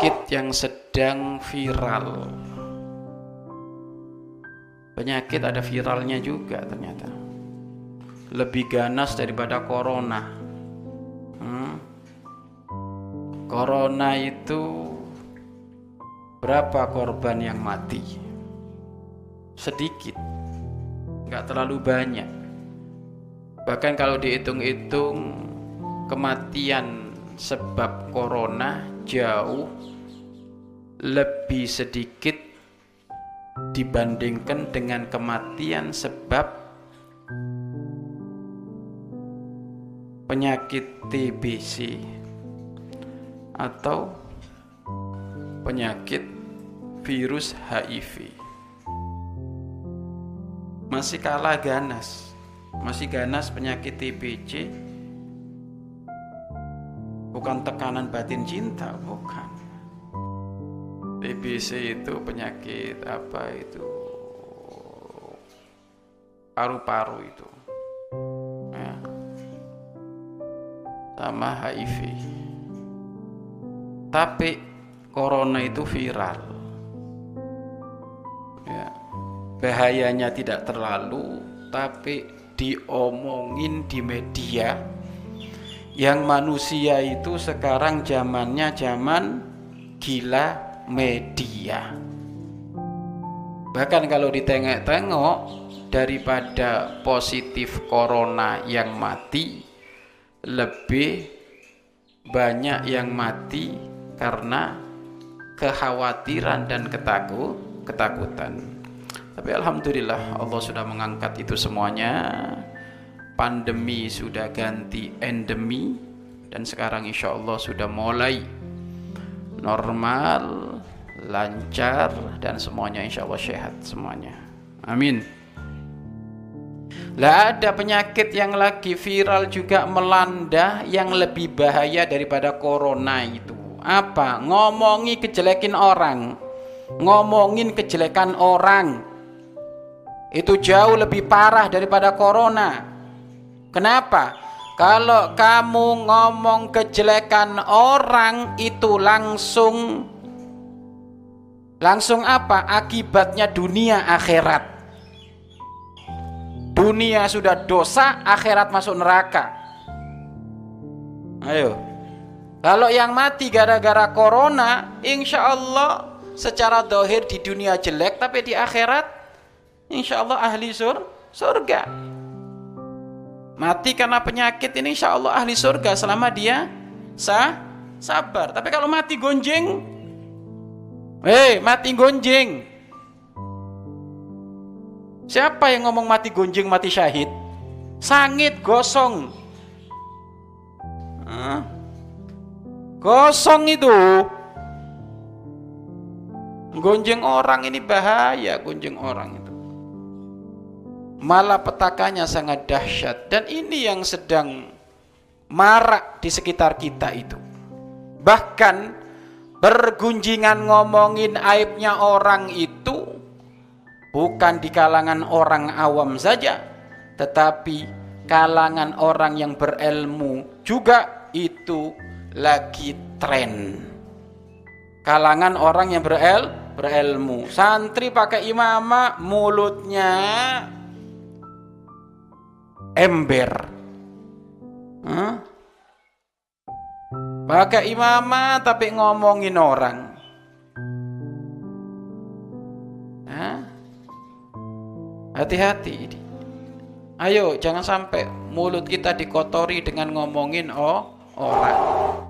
penyakit yang sedang viral. Penyakit ada viralnya juga ternyata. Lebih ganas daripada corona. Hmm. Corona itu berapa korban yang mati? Sedikit, nggak terlalu banyak. Bahkan kalau dihitung-hitung kematian sebab corona jauh lebih sedikit dibandingkan dengan kematian sebab penyakit TBC atau penyakit virus HIV. Masih kalah ganas. Masih ganas penyakit TBC bukan tekanan batin cinta, bukan. TBC itu penyakit apa itu? Paru-paru itu. Ya. Sama HIV. Tapi corona itu viral. Ya. Bahayanya tidak terlalu, tapi diomongin di media yang manusia itu sekarang zamannya zaman gila media. Bahkan kalau ditengok-tengok daripada positif corona yang mati lebih banyak yang mati karena kekhawatiran dan ketakut ketakutan. Tapi alhamdulillah Allah sudah mengangkat itu semuanya pandemi sudah ganti endemi dan sekarang insya Allah sudah mulai normal, lancar dan semuanya insya Allah sehat semuanya. Amin. Lah ada penyakit yang lagi viral juga melanda yang lebih bahaya daripada corona itu. Apa? Ngomongi kejelekin orang. Ngomongin kejelekan orang. Itu jauh lebih parah daripada corona. Kenapa? Kalau kamu ngomong kejelekan orang itu langsung langsung apa? Akibatnya dunia akhirat. Dunia sudah dosa, akhirat masuk neraka. Ayo. Kalau yang mati gara-gara corona, insya Allah secara dohir di dunia jelek, tapi di akhirat, insya Allah ahli sur, surga. Mati karena penyakit ini insya Allah ahli surga selama dia sah, sabar. Tapi kalau mati gonjeng, hei mati gonjeng. Siapa yang ngomong mati gonjeng, mati syahid? Sangit gosong. Hah? Gosong itu. Gonjeng orang ini bahaya, gonjeng orang itu malapetakannya sangat dahsyat dan ini yang sedang marak di sekitar kita itu bahkan bergunjingan ngomongin aibnya orang itu bukan di kalangan orang awam saja tetapi kalangan orang yang berilmu juga itu lagi tren kalangan orang yang berel berilmu santri pakai imamah mulutnya ember. Huh? Pakai imamah tapi ngomongin orang. Hati-hati. Ayo jangan sampai mulut kita dikotori dengan ngomongin oh orang.